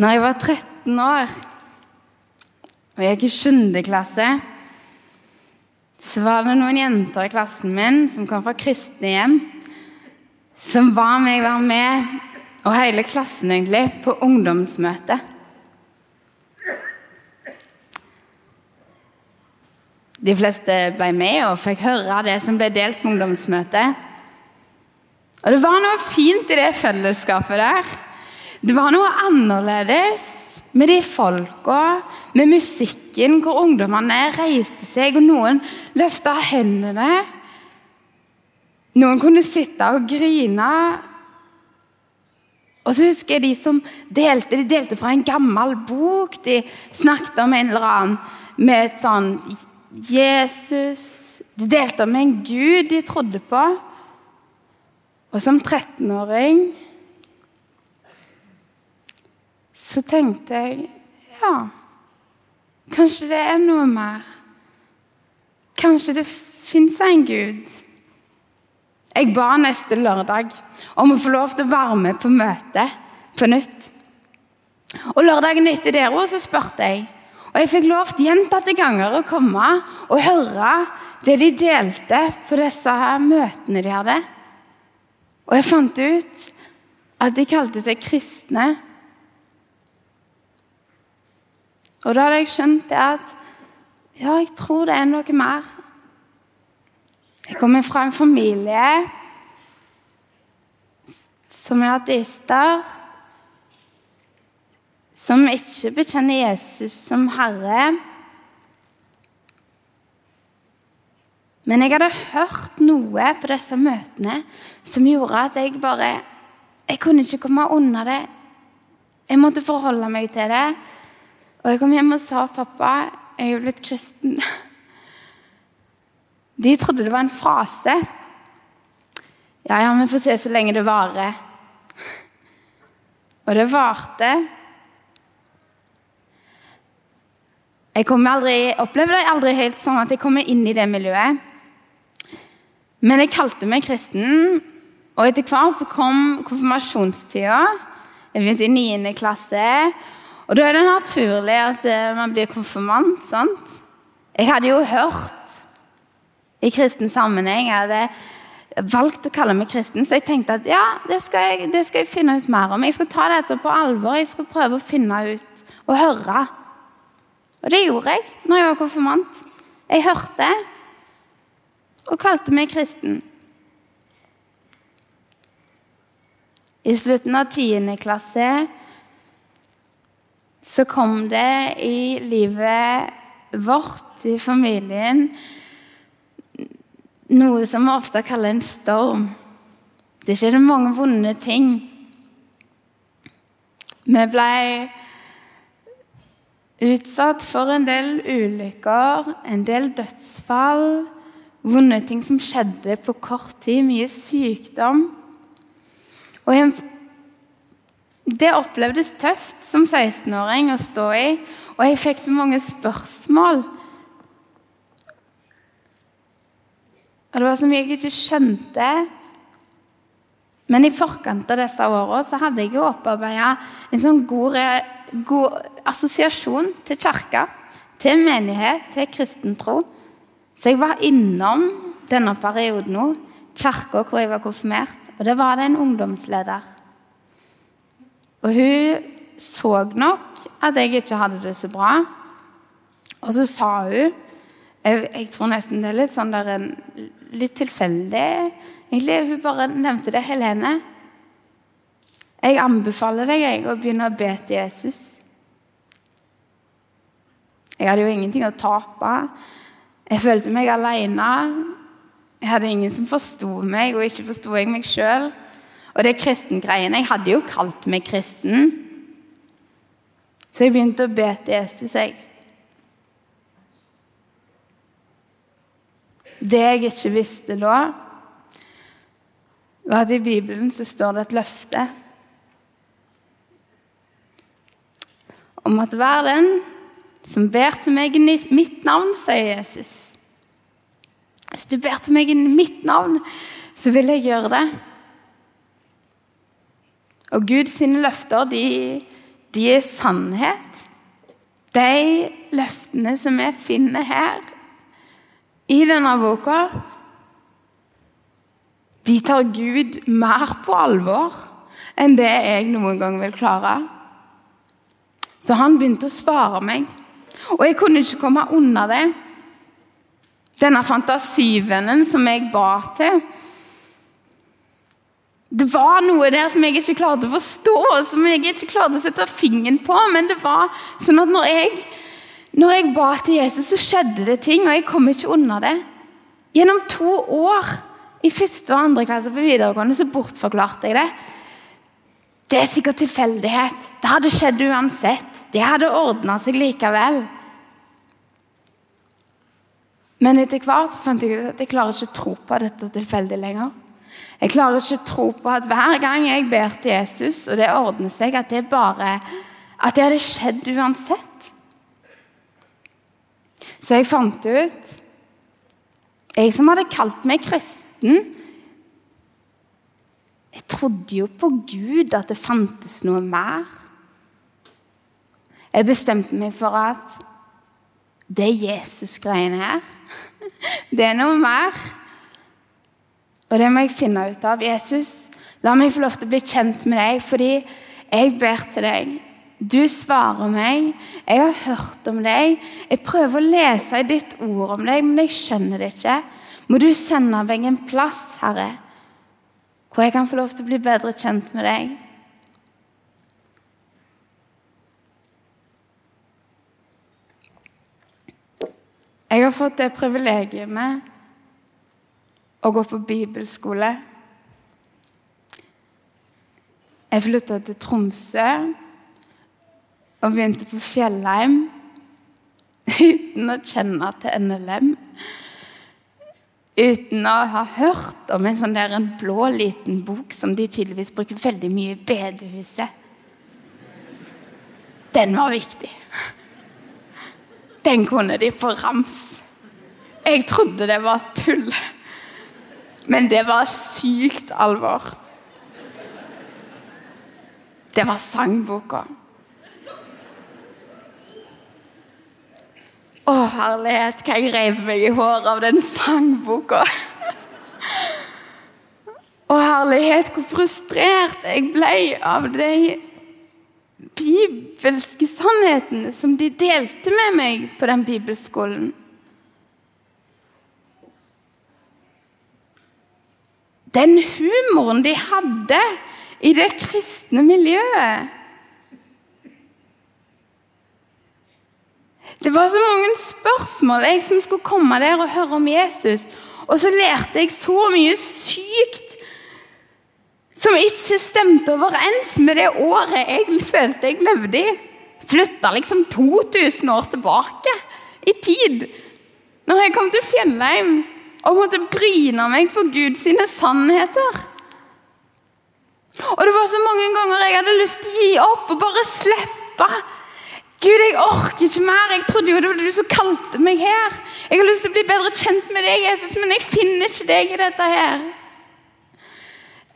Når jeg var 13 år og jeg gikk i 7. klasse, så var det noen jenter i klassen min som kom fra kristne hjem, som ba meg være med, og hele klassen egentlig, på ungdomsmøte. De fleste ble med og fikk høre det som ble delt på ungdomsmøtet. Og det var noe fint i det fellesskapet der. Det var noe annerledes med de folka, med musikken, hvor ungdommene reiste seg, og noen løfta hendene. Noen kunne sitte og grine. Og så husker jeg de som delte, de delte fra en gammel bok. De snakket om en eller annen med et sånn Jesus. De delte om en Gud de trodde på. Og som 13-åring så tenkte jeg ja, kanskje det er noe mer. Kanskje det fins en Gud. Jeg ba neste lørdag om å få lov til å være med på møtet på nytt. Og Lørdagen etter der så spurte jeg, og jeg fikk lov gjentatte ganger å komme og høre det de delte på disse møtene de hadde. Og jeg fant ut at de kalte seg kristne. Og da hadde jeg skjønt det at ja, jeg tror det er noe mer. Jeg kommer fra en familie som er ateister, som ikke bekjenner Jesus som Herre. Men jeg hadde hørt noe på disse møtene som gjorde at jeg bare Jeg kunne ikke komme unna det. Jeg måtte forholde meg til det. Og jeg kom hjem og sa pappa, jeg er blitt kristen. De trodde det var en fase. Ja, ja, vi får se så lenge det varer. Og det varte. Jeg aldri, opplevde det aldri helt sånn at jeg kommer inn i det miljøet. Men jeg kalte meg kristen, og etter hvert så kom konfirmasjonstida. Jeg begynte i 9. klasse. Og da er det naturlig at eh, man blir konfirmant. sant? Jeg hadde jo hørt i kristen sammenheng Jeg hadde valgt å kalle meg kristen, så jeg tenkte at ja, det skal jeg, det skal jeg finne ut mer om. Jeg skal ta dette på alvor. Jeg skal prøve å finne ut og høre. Og det gjorde jeg når jeg var konfirmant. Jeg hørte og kalte meg kristen. I slutten av 10. klasse så kom det i livet vårt, i familien, noe som vi ofte kaller en storm. Det skjedde mange vonde ting. Vi ble utsatt for en del ulykker, en del dødsfall, vonde ting som skjedde på kort tid, mye sykdom. Og i en det opplevdes tøft som 16-åring å stå i, og jeg fikk så mange spørsmål. Og det var så mye jeg ikke skjønte. Men i forkant av disse åra hadde jeg jo opparbeida en sånn god, god, assosiasjon til kirka, til menighet, til kristen tro. Så jeg var innom denne perioden òg, kirka hvor jeg var konfirmert. Og det var det en ungdomsleder og hun så nok at jeg ikke hadde det så bra. Og så sa hun Jeg, jeg tror nesten det er litt sånn der litt tilfeldig. Egentlig, Hun bare nevnte det. Helene, jeg anbefaler deg jeg, å begynne å be til Jesus. Jeg hadde jo ingenting å tape. Jeg følte meg alene. Jeg hadde ingen som forsto meg, og ikke forsto jeg meg sjøl. Og det kristengreiene Jeg hadde jo kalt meg kristen. Så jeg begynte å be til Jesus, jeg. Det jeg ikke visste da, var at i Bibelen så står det et løfte om at hver den som ber til meg i mitt navn, sier Jesus. Hvis du ber til meg i mitt navn, så vil jeg gjøre det. Og Guds løfter de, de er sannhet. De løftene som vi finner her i denne boka, de tar Gud mer på alvor enn det jeg noen gang vil klare. Så han begynte å svare meg, og jeg kunne ikke komme unna det. Denne fantasivennen som jeg ba til. Det var noe der som jeg ikke klarte å forstå, som jeg ikke klarte å sette fingeren på. Men det var sånn at når jeg, når jeg ba til Jesus, så skjedde det ting, og jeg kom ikke unna det. Gjennom to år i første og andre klasse på videregående så bortforklarte jeg det. Det er sikkert tilfeldighet. Det hadde skjedd uansett. Det hadde ordna seg likevel. Men etter hvert fant jeg ut at jeg klarer ikke å tro på dette tilfeldig lenger. Jeg klarer ikke å tro på at hver gang jeg ber til Jesus, og det ordner seg, at det bare at det hadde skjedd uansett. Så jeg fant ut Jeg som hadde kalt meg kristen Jeg trodde jo på Gud, at det fantes noe mer. Jeg bestemte meg for at det Jesus-greiene her. Det er noe mer. Og det må jeg finne ut av. Jesus, la meg få lov til å bli kjent med deg, fordi jeg ber til deg. Du svarer meg. Jeg har hørt om deg. Jeg prøver å lese i ditt ord om deg, men jeg skjønner det ikke. Må du sende meg en plass, Herre, hvor jeg kan få lov til å bli bedre kjent med deg? Jeg har fått det privilegiet å gå på bibelskole. Jeg flytta til Tromsø og begynte på Fjellheim uten å kjenne til NLM. Uten å ha hørt om en sånn der en blå liten bok som de tydeligvis bruker veldig mye i bedehuset. Den var viktig. Den kunne de på rams. Jeg trodde det var tull. Men det var sykt alvor. Det var sangboka. Å, herlighet, hva jeg rev meg i håret av den sangboka. Å, herlighet, hvor frustrert jeg ble av de bibelske sannhetene som de delte med meg på den bibelskolen. Den humoren de hadde i det kristne miljøet. Det var så mange spørsmål, jeg som skulle komme der og høre om Jesus. Og så lærte jeg så mye sykt som ikke stemte overens med det året jeg følte jeg levde i. Flytta liksom 2000 år tilbake i tid. Når jeg kom til Fjellheim og måtte bryne meg på Guds sannheter. Og det var så mange ganger jeg hadde lyst til å gi opp og bare slippe. Gud, jeg orker ikke mer. Jeg trodde jo det var du som kalte meg her. Jeg har lyst til å bli bedre kjent med deg, Jesus, men jeg finner ikke deg i dette her.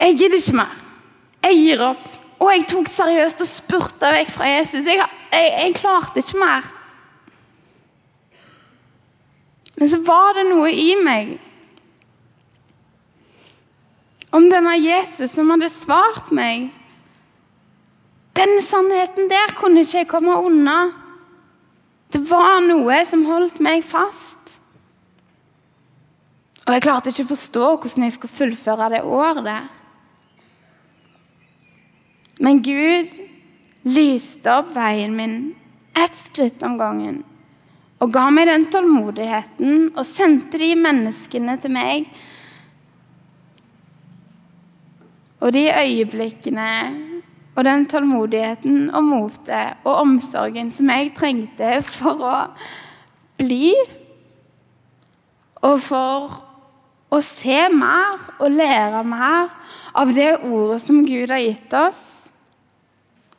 Jeg gidder ikke mer. Jeg gir opp. Og jeg tok seriøst og spurte vekk fra Jesus. Jeg, jeg, jeg klarte ikke mer. Men så var det noe i meg om denne Jesus som hadde svart meg. Den sannheten der kunne ikke jeg komme unna. Det var noe som holdt meg fast. Og jeg klarte ikke å forstå hvordan jeg skulle fullføre det året der. Men Gud lyste opp veien min ett skritt om gangen og ga meg den tålmodigheten og sendte de menneskene til meg. Og de øyeblikkene og den tålmodigheten og motet og omsorgen som jeg trengte for å bli og for å se mer og lære mer av det ordet som Gud har gitt oss.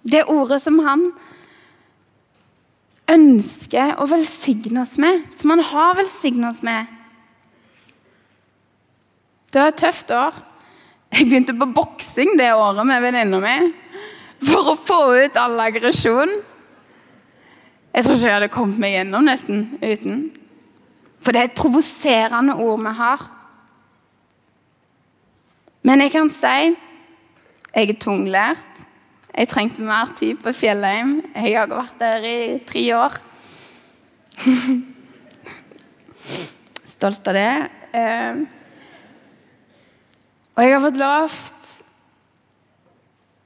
Det ordet som han ønsker å velsigne oss med, som han har velsignet oss med. Det var et tøft år. Jeg begynte på boksing det året med venninna mi. for å få ut all aggresjon. Jeg tror ikke jeg hadde kommet meg gjennom nesten uten. For det er et provoserende ord vi har. Men jeg kan si jeg er tunglært. Jeg trengte mer tid på Fjellheim. Jeg har vært der i tre år. Stolt av det. Eh, og jeg har fått lovt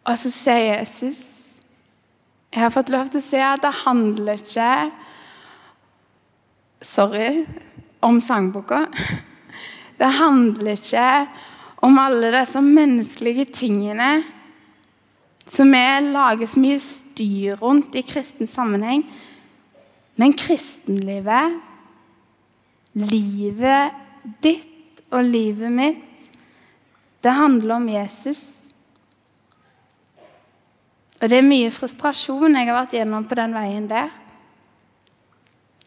Og så sier Jesus Jeg har fått lov til å si at det handler ikke Sorry om sangboka. Det handler ikke om alle disse menneskelige tingene som vi lager så mye styr rundt i kristen sammenheng. Men kristenlivet, livet ditt og livet mitt, det handler om Jesus. Og det er mye frustrasjon jeg har vært gjennom på den veien der.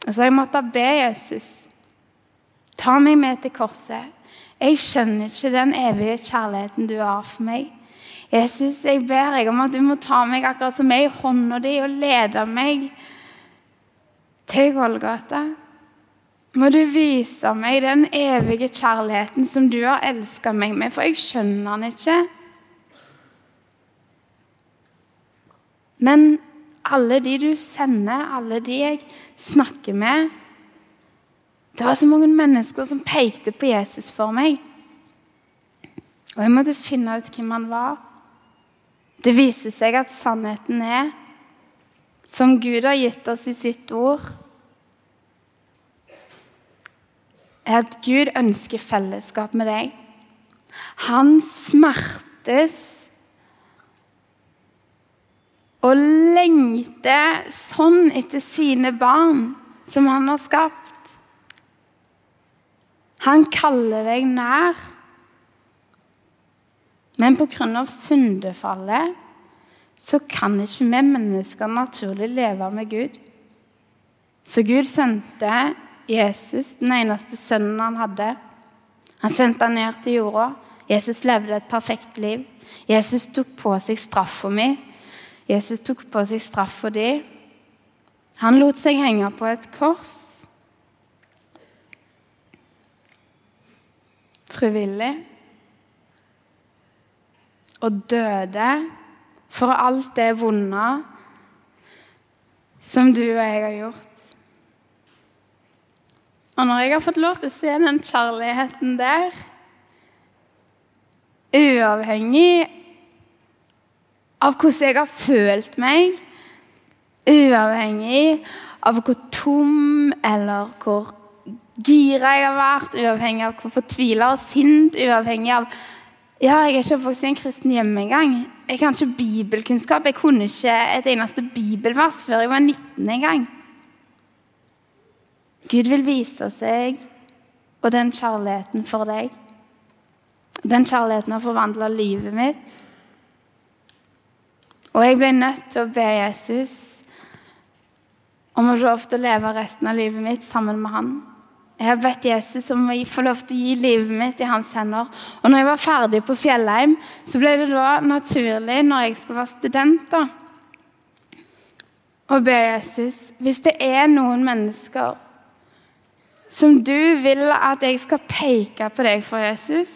Og så har jeg måttet be Jesus ta meg med til korset. Jeg skjønner ikke den evige kjærligheten du har for meg. Jesus, jeg ber deg om at du må ta meg akkurat som jeg i hånda di og lede meg til Golgata. Må du vise meg den evige kjærligheten som du har elska meg med, for jeg skjønner den ikke. Men alle de du sender, alle de jeg snakker med Det var så mange mennesker som pekte på Jesus for meg. Og jeg måtte finne ut hvem han var. Det viser seg at sannheten er, som Gud har gitt oss i sitt ord, er at Gud ønsker fellesskap med deg. Han smertes og lengter sånn etter sine barn som han har skapt. Han kaller deg nær. Men pga. syndefallet så kan ikke vi mennesker naturlig leve med Gud. Så Gud sendte Jesus, den eneste sønnen han hadde. Han sendte han ned til jorda. Jesus levde et perfekt liv. Jesus tok på seg straff for meg. Jesus tok på seg straff for dem. Han lot seg henge på et kors. Frivillig. Og døde for alt det vonde som du og jeg har gjort. Og når jeg har fått lov til å se den kjærligheten der, uavhengig av hvordan jeg har følt meg, uavhengig av hvor tom eller hvor gira jeg har vært, uavhengig av hvor fortvila og sint, uavhengig av Ja, jeg er ikke oppvokst i en kristen hjemme engang. Jeg kan ikke bibelkunnskap. Jeg kunne ikke et eneste bibelvers før jeg var 19 en gang. Gud vil vise seg og den kjærligheten for deg. Den kjærligheten har forvandla livet mitt. Og jeg ble nødt til å be Jesus om å få lov til å leve resten av livet mitt sammen med han. Jeg har bedt Jesus om å få lov til å gi livet mitt i hans hender. Og når jeg var ferdig på Fjellheim, så ble det da naturlig, når jeg skal være student, da, å be Jesus Hvis det er noen mennesker som du vil at jeg skal peke på deg for Jesus,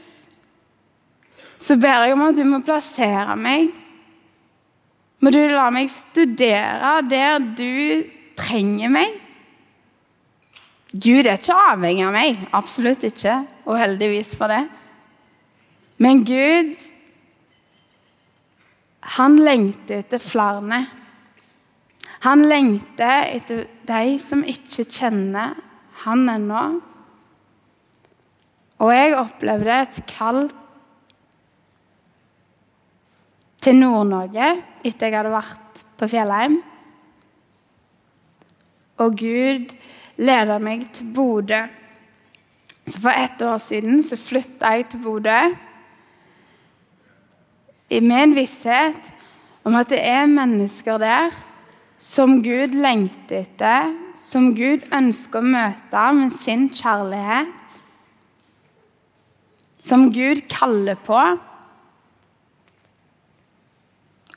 så ber jeg om at du må plassere meg. Må du la meg studere der du trenger meg. Gud er ikke avhengig av meg. Absolutt ikke. Og heldigvis for det. Men Gud, han lengter etter flere. Han lengter etter de som ikke kjenner han ennå. Og jeg opplevde et kall til Nord-Norge etter jeg hadde vært på Fjellheim. Og Gud leda meg til Bodø. Så For ett år siden så flytta jeg til Bodø med en visshet om at det er mennesker der som Gud lengter etter, som Gud ønsker å møte med sin kjærlighet, som Gud kaller på.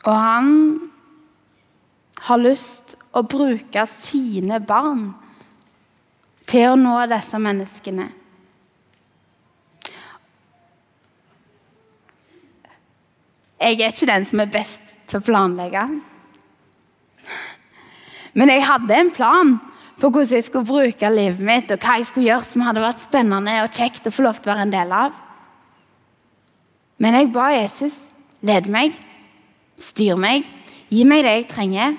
Og han har lyst å bruke sine barn til å nå disse menneskene. Jeg er ikke den som er best til å planlegge. Men jeg hadde en plan for hvordan jeg skulle bruke livet mitt, og hva jeg skulle gjøre som hadde vært spennende og kjekt å få lov til å være en del av. Men jeg ba Jesus lede meg, styr meg, gi meg det jeg trenger.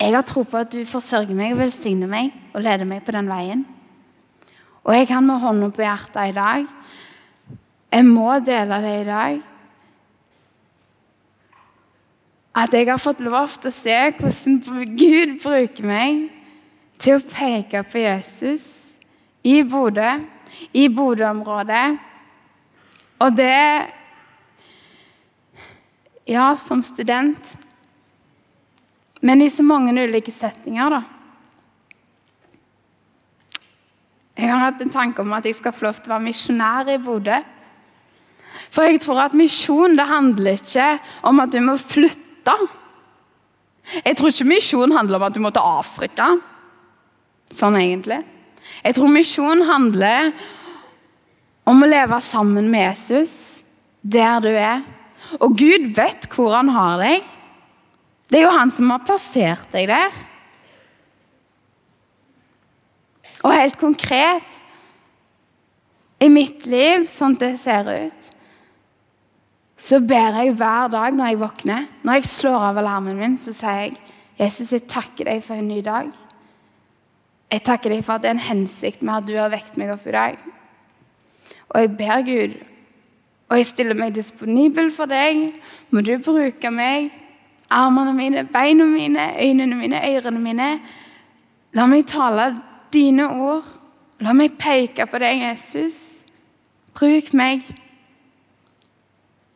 Jeg, har tro på at du forsørger meg og velsigner meg og leder meg på den veien. Og jeg kan med hånda på hjertet i dag Jeg må dele det i dag at jeg har fått lov til å se hvordan Gud bruker meg til å peke på Jesus i Bodø, i Bodø-området. Og det Ja, som student. Men i så mange ulike settinger, da. Jeg har hatt en tanke om at jeg skal få lov til å være misjonær i Bodø. For jeg tror at misjon det handler ikke om at du må flytte. Jeg tror ikke misjon handler om at du må til Afrika. Sånn egentlig. Jeg tror misjon handler om å leve sammen med Jesus der du er. Og Gud vet hvor han har deg. Det er jo han som har plassert deg der. Og helt konkret i mitt liv, sånn det ser ut, så ber jeg hver dag når jeg våkner. Når jeg slår av alarmen min, så sier jeg Jesus, jeg takker deg for en ny dag. Jeg takker deg for at det er en hensikt med at du har vekt meg opp i dag. Og jeg ber Gud, og jeg stiller meg disponibel for deg. Må du bruke meg, armene mine, beina mine, øynene mine, ørene mine. La meg tale dine ord. La meg peke på deg, Jesus. Bruk meg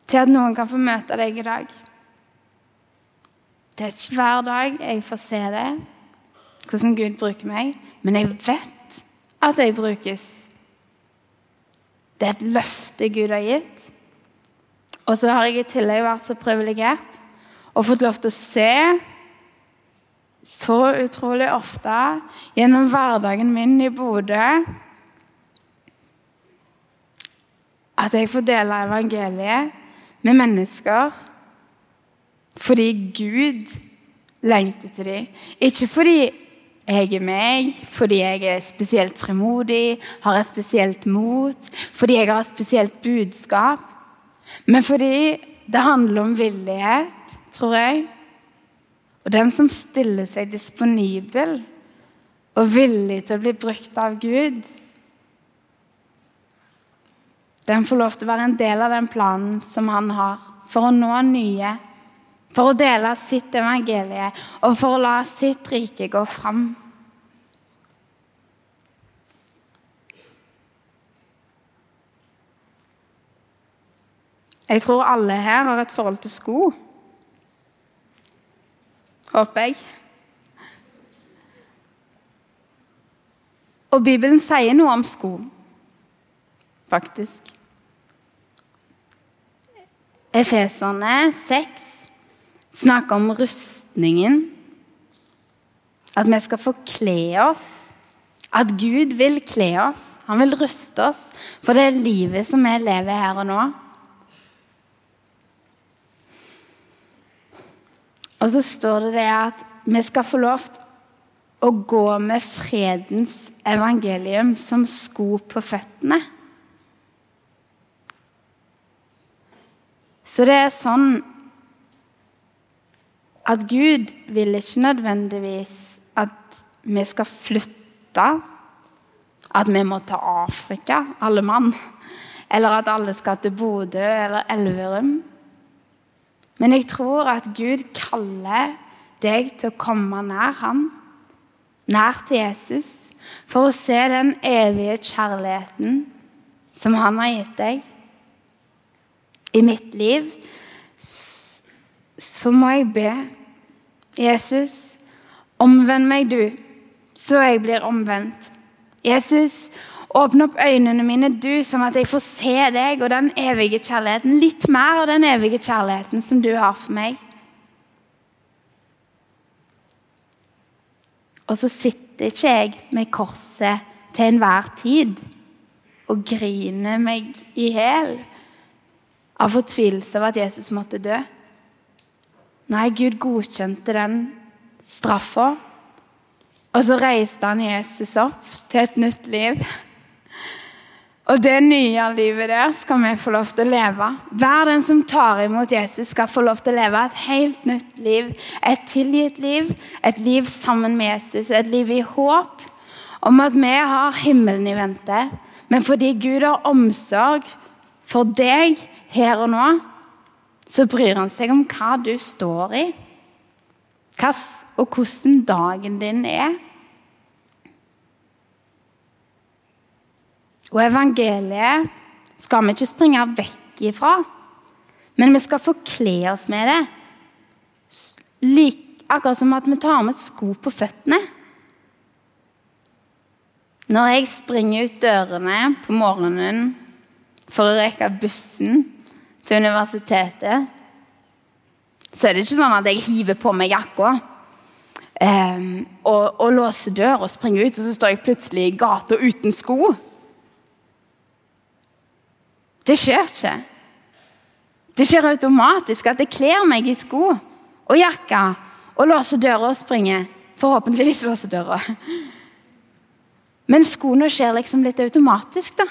til at noen kan få møte deg i dag. Det er ikke hver dag jeg får se det, hvordan Gud bruker meg, men jeg vet at jeg brukes. Det er et løfte Gud har gitt. Og så har jeg i tillegg vært så privilegert og fått lov til å se så utrolig ofte gjennom hverdagen min i Bodø at jeg får dele evangeliet med mennesker fordi Gud lengter til dem. Ikke fordi jeg er meg, fordi jeg er spesielt frimodig, har et spesielt mot, fordi jeg har et spesielt budskap, men fordi det handler om villighet, tror jeg. Og den som stiller seg disponibel og villig til å bli brukt av Gud, den får lov til å være en del av den planen som han har for å nå nye, for å dele sitt evangelie og for å la sitt rike gå fram. Jeg tror alle her har et forhold til sko. Håper jeg. Og Bibelen sier noe om sko, faktisk. Efeserne 6 snakker om rustningen. At vi skal få kle oss. At Gud vil kle oss. Han vil ruste oss for det livet som vi lever her og nå. Og så står det det at vi skal få lov til å gå med fredens evangelium som sko på føttene. Så det er sånn at Gud vil ikke nødvendigvis at vi skal flytte, at vi må til Afrika, alle mann, eller at alle skal til Bodø eller Elverum. Men jeg tror at Gud kaller deg til å komme nær ham, nær til Jesus, for å se den evige kjærligheten som han har gitt deg i mitt liv, så må jeg be Jesus, omvend meg, du, så jeg blir omvendt. Jesus, Åpne opp øynene mine, du, sånn at jeg får se deg og den evige kjærligheten. Litt mer av den evige kjærligheten som du har for meg. Og så sitter ikke jeg med korset til enhver tid og griner meg i hjel av fortvilelse over at Jesus måtte dø. Nei, Gud godkjente den straffa. Og så reiste han Jesus opp til et nytt liv. Og det nye livet der skal vi få lov til å leve. Hver den som tar imot Jesus, skal få lov til å leve et helt nytt liv. Et tilgitt liv, et liv sammen med Jesus, et liv i håp om at vi har himmelen i vente. Men fordi Gud har omsorg for deg her og nå, så bryr han seg om hva du står i, hva, og hvordan dagen din er. Og evangeliet skal vi ikke springe vekk ifra, men vi skal forkle oss med det. Like, akkurat som at vi tar med sko på føttene. Når jeg springer ut dørene på morgenen for å rekke bussen til universitetet, så er det ikke sånn at jeg hiver på meg jakka um, og, og låser døra og springer ut, og så står jeg plutselig i gata uten sko. Det skjer ikke. Det skjer automatisk at jeg kler meg i sko og jakke og låser døra og springer. Forhåpentligvis låser døra. Men skoene skjer liksom litt automatisk, da.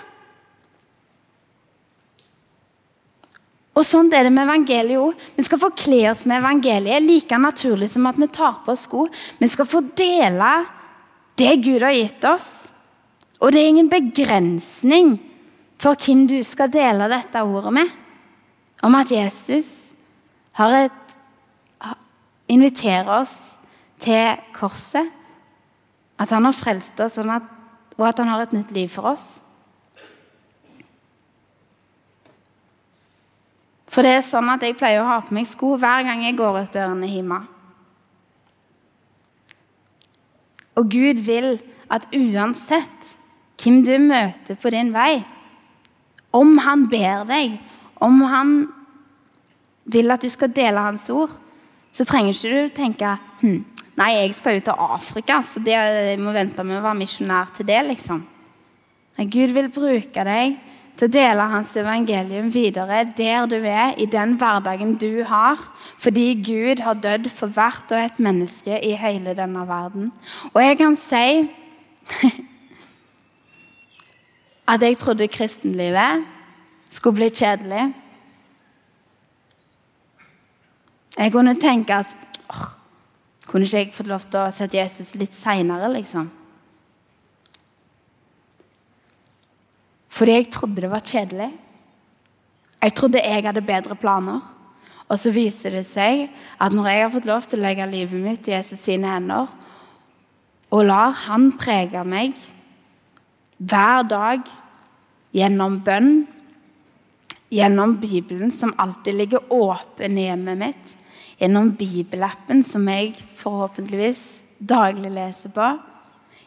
Og sånn er det med evangeliet òg. Vi skal få kle oss med evangeliet like naturlig som at vi tar på oss sko. Vi skal få dele det Gud har gitt oss. Og det er ingen begrensning for hvem du skal dele dette ordet med. Om at Jesus et, inviterer oss til korset. At han har frelst oss, sånn at, og at han har et nytt liv for oss. For det er sånn at jeg pleier å ha på meg sko hver gang jeg går ut dørene hjemme. Og Gud vil at uansett hvem du møter på din vei, om han ber deg, om han vil at du skal dele hans ord, så trenger ikke du tenke hm, Nei, jeg skal ut til Afrika, så det, jeg må vente med å være misjonær til det. liksom. Nei, Gud vil bruke deg til å dele hans evangelium videre der du er, i den hverdagen du har, fordi Gud har dødd for hvert og et menneske i hele denne verden. Og jeg kan si at jeg trodde kristenlivet skulle bli kjedelig. Jeg kunne tenke at åh, kunne ikke jeg fått lov til å sette Jesus litt seinere, liksom? Fordi jeg trodde det var kjedelig. Jeg trodde jeg hadde bedre planer. Og så viser det seg at når jeg har fått lov til å legge livet mitt i Jesus sine hender, og lar Han prege meg hver dag gjennom bønn, gjennom Bibelen, som alltid ligger åpen i hjemmet mitt, gjennom bibelappen, som jeg forhåpentligvis daglig leser på,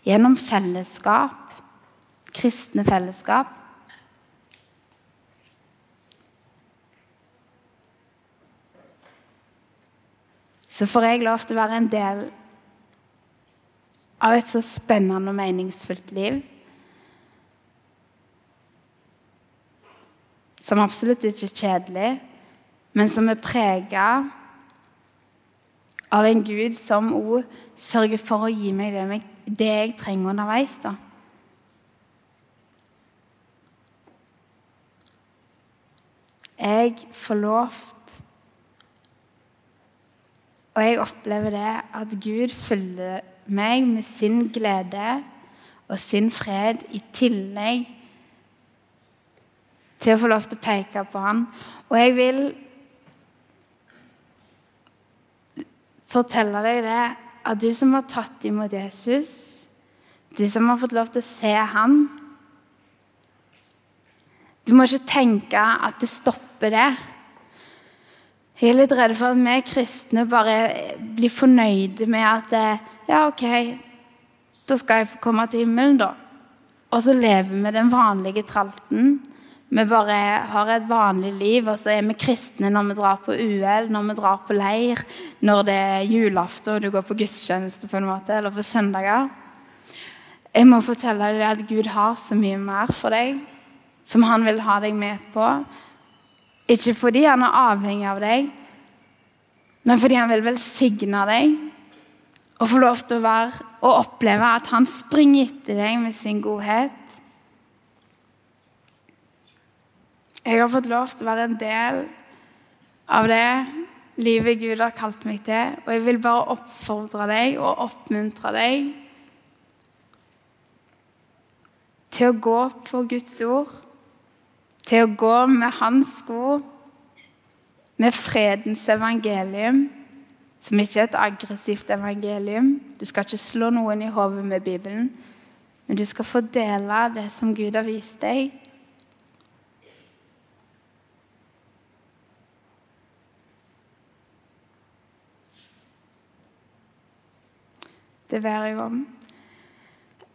gjennom fellesskap, kristne fellesskap. Så får jeg lov til å være en del av et så spennende og meningsfullt liv. Som absolutt ikke er kjedelig, men som er prega av en Gud som òg sørger for å gi meg det, jeg trenger underveis. da. Jeg får lovt Og jeg opplever det at Gud følger meg med sin glede og sin fred i tillegg til å få lov til å peke på han. Og jeg vil fortelle deg det at du som har tatt imot Jesus, du som har fått lov til å se han Du må ikke tenke at det stopper der. Jeg er litt redd for at vi kristne bare blir fornøyde med at Ja, OK, da skal jeg få komme til himmelen, da. og så lever vi den vanlige tralten. Vi bare har et vanlig liv, og så er vi kristne når vi drar på UL, når vi drar på leir, når det er julaften og du går på gudstjeneste på en måte, eller på søndager. Jeg må fortelle deg at Gud har så mye mer for deg som han vil ha deg med på. Ikke fordi han er avhengig av deg, men fordi han vil velsigne deg og få lov til å være og oppleve at han springer etter deg med sin godhet. Jeg har fått lov til å være en del av det livet Gud har kalt meg til, og jeg vil bare oppfordre deg og oppmuntre deg til å gå på Guds ord, til å gå med hans sko, med fredens evangelium, som ikke er et aggressivt evangelium. Du skal ikke slå noen i hodet med Bibelen, men du skal få dele det som Gud har vist deg. Det ber jeg om.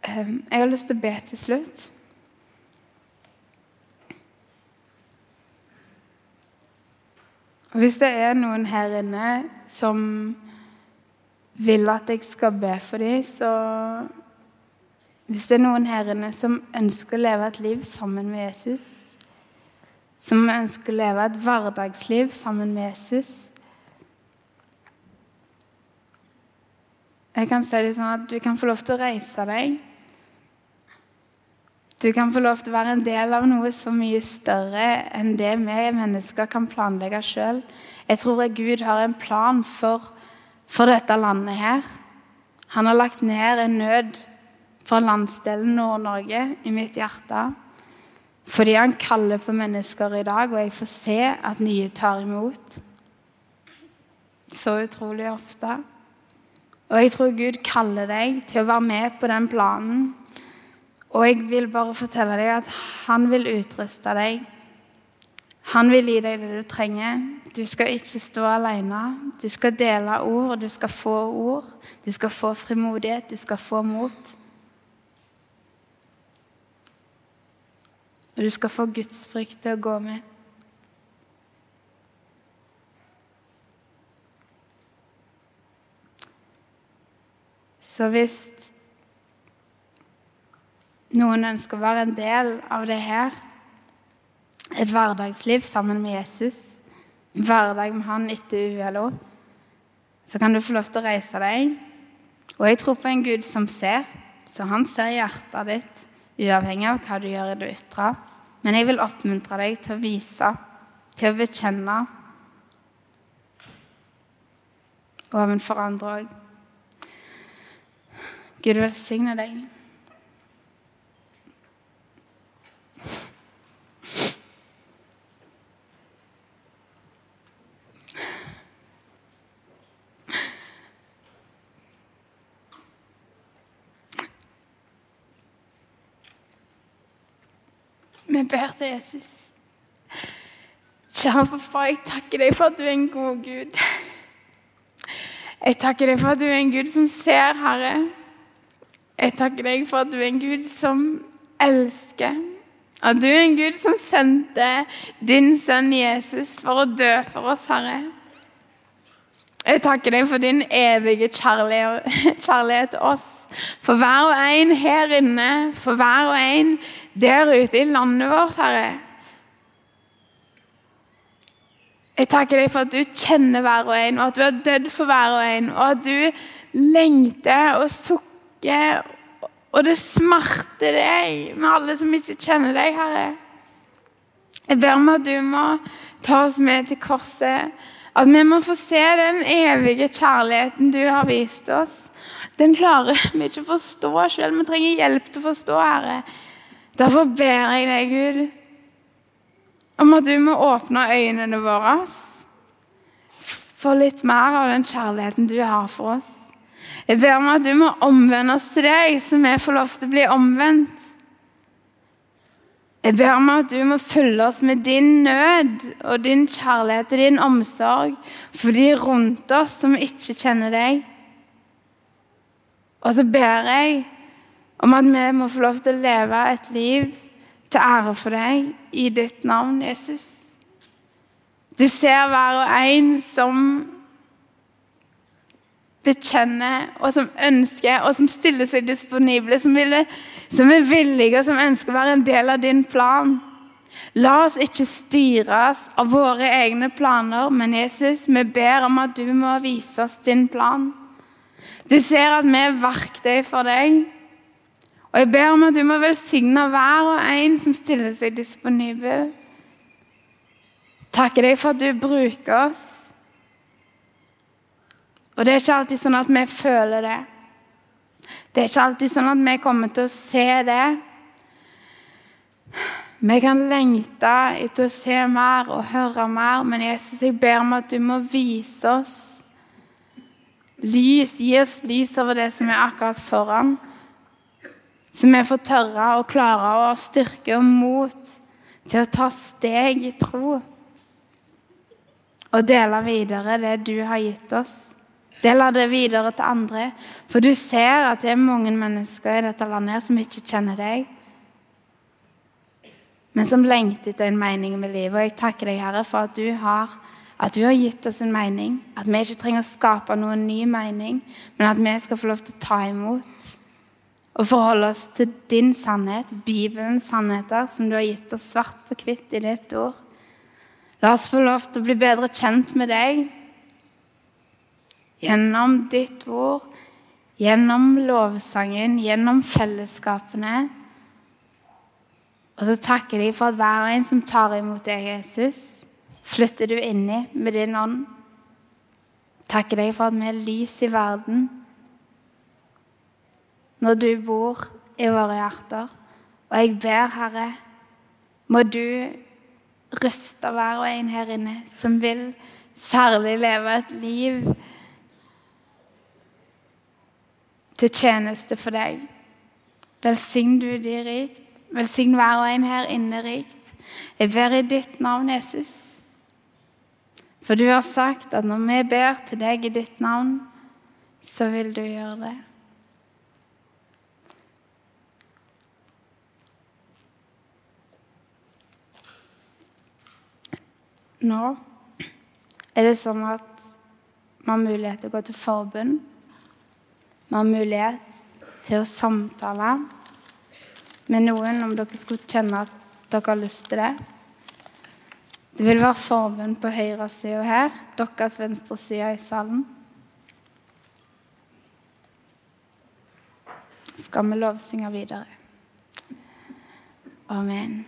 Jeg har lyst til å be til slutt. Og Hvis det er noen her inne som vil at jeg skal be for dem, så Hvis det er noen her inne som ønsker å leve et liv sammen med Jesus, som ønsker å leve et hverdagsliv sammen med Jesus Jeg kan si det sånn at Du kan få lov til å reise deg. Du kan få lov til å være en del av noe så mye større enn det vi mennesker kan planlegge sjøl. Jeg tror at Gud har en plan for, for, dette landet her. Han har lagt ned en nød for landsdelen Nord-Norge i mitt hjerte. Fordi han kaller på mennesker i dag, og jeg får se at nye tar imot. Så utrolig ofte. Og jeg tror Gud kaller deg til å være med på den planen og jeg vil bare fortelle deg at han vil utruste deg. Han vil gi deg det du trenger. Du skal ikke stå alene. Du skal dele ord, og du skal få ord. Du skal få frimodighet, du skal få mot. Og du skal få Guds frykt til å gå med. Så hvis noen ønsker å være en del av det her. Et hverdagsliv sammen med Jesus. En hverdag med han etter ULO. Så kan du få lov til å reise deg. Og jeg tror på en Gud som ser. Så han ser hjertet ditt, uavhengig av hva du gjør i det ytre. Men jeg vil oppmuntre deg til å vise, til å bekjenne. Og ovenfor andre òg. Gud velsigne deg. Vi ber til Jesus. Kjære far, jeg takker deg for at du er en god Gud. Jeg takker deg for at du er en Gud som ser, Herre. Jeg takker deg for at du er en Gud som elsker. At du er en Gud som sendte din sønn Jesus for å dø for oss, Herre. Jeg takker deg for din evige kjærlighet til oss. For hver og en her inne, for hver og en der ute i landet vårt, Herre. Jeg takker deg for at du kjenner hver og en, og at du har dødd for hver og en, og at du lengter og sukker, og det smerter deg med alle som ikke kjenner deg, Herre. Jeg ber om at du må ta oss med til korset at vi må få se den evige kjærligheten du har vist oss. Den klarer vi ikke å forstå sjøl. Vi trenger hjelp til å forstå, Herre. Derfor ber jeg deg, Gud, om at du må åpne øynene våre for litt mer av den kjærligheten du har for oss. Jeg ber om at du må omvende oss til deg, så vi får lov til å bli omvendt. Jeg ber om at du må følge oss med din nød og din kjærlighet og din omsorg for de rundt oss som ikke kjenner deg. Og så ber jeg Om at vi må få lov til å leve et liv til ære for deg i ditt navn, Jesus. Du ser hver og en som bekjenner, og som ønsker, og som stiller seg disponible, som, vil, som er villige, og som ønsker å være en del av din plan. La oss ikke styres av våre egne planer, men Jesus, vi ber om at du må vise oss din plan. Du ser at vi er verktøy for deg. Og jeg ber om at du må velsigne hver og en som stiller seg disponibel. Takker deg for at du bruker oss. Og det er ikke alltid sånn at vi føler det. Det er ikke alltid sånn at vi kommer til å se det. Vi kan lengte etter å se mer og høre mer, men Jesus, jeg ber om at du må vise oss lys. Gi oss lys over det som er akkurat foran. Så vi får tørre og klare å styrke og mot til å ta steg i tro. Og dele videre det du har gitt oss. Del det videre til andre. For du ser at det er mange mennesker i dette landet som ikke kjenner deg, men som lengter etter en mening med livet. Og jeg takker deg, Herre, for at du har, at du har gitt oss en mening. At vi ikke trenger å skape noen ny mening, men at vi skal få lov til å ta imot og forholde oss til din sannhet, Bibelens sannheter, som du har gitt oss svart på hvitt i ditt ord. La oss få lov til å bli bedre kjent med deg gjennom ditt ord, gjennom lovsangen, gjennom fellesskapene. Og så takker jeg for at hver og en som tar imot deg, Jesus, flytter du inni med din ånd. Takker deg for at vi er lys i verden når du bor i våre hjerter. Og jeg ber, Herre, må du ruste hver og en her inne som vil særlig leve et liv til tjeneste for deg. Velsign du de rikt. Velsign hver og en her inne rikt. Jeg ber i ditt navn, Jesus. For du har sagt at når vi ber til deg i ditt navn, så vil du gjøre det. Nå er det sånn at vi har mulighet til å gå til forbund. Vi har mulighet til å samtale med noen om dere skulle kjenne at dere har lyst til det. Det vil være forbund på høyresida her, deres venstre side i salen. Skal vi lovsynge videre? Amen.